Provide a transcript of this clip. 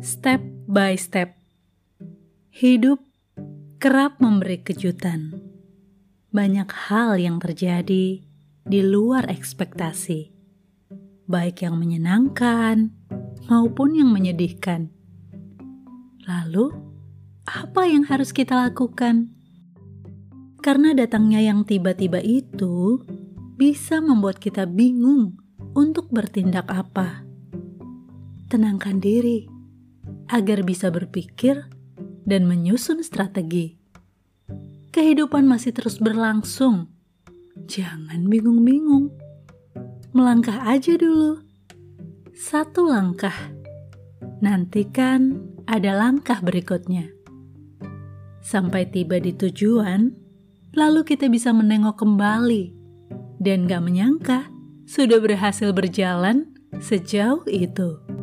step by step. Hidup kerap memberi kejutan. Banyak hal yang terjadi di luar ekspektasi, baik yang menyenangkan maupun yang menyedihkan. Lalu, apa yang harus kita lakukan? Karena datangnya yang tiba-tiba itu bisa membuat kita bingung untuk bertindak apa. Tenangkan diri agar bisa berpikir dan menyusun strategi. Kehidupan masih terus berlangsung. Jangan bingung-bingung. Melangkah aja dulu. Satu langkah. Nantikan ada langkah berikutnya. Sampai tiba di tujuan, lalu kita bisa menengok kembali dan gak menyangka sudah berhasil berjalan sejauh itu.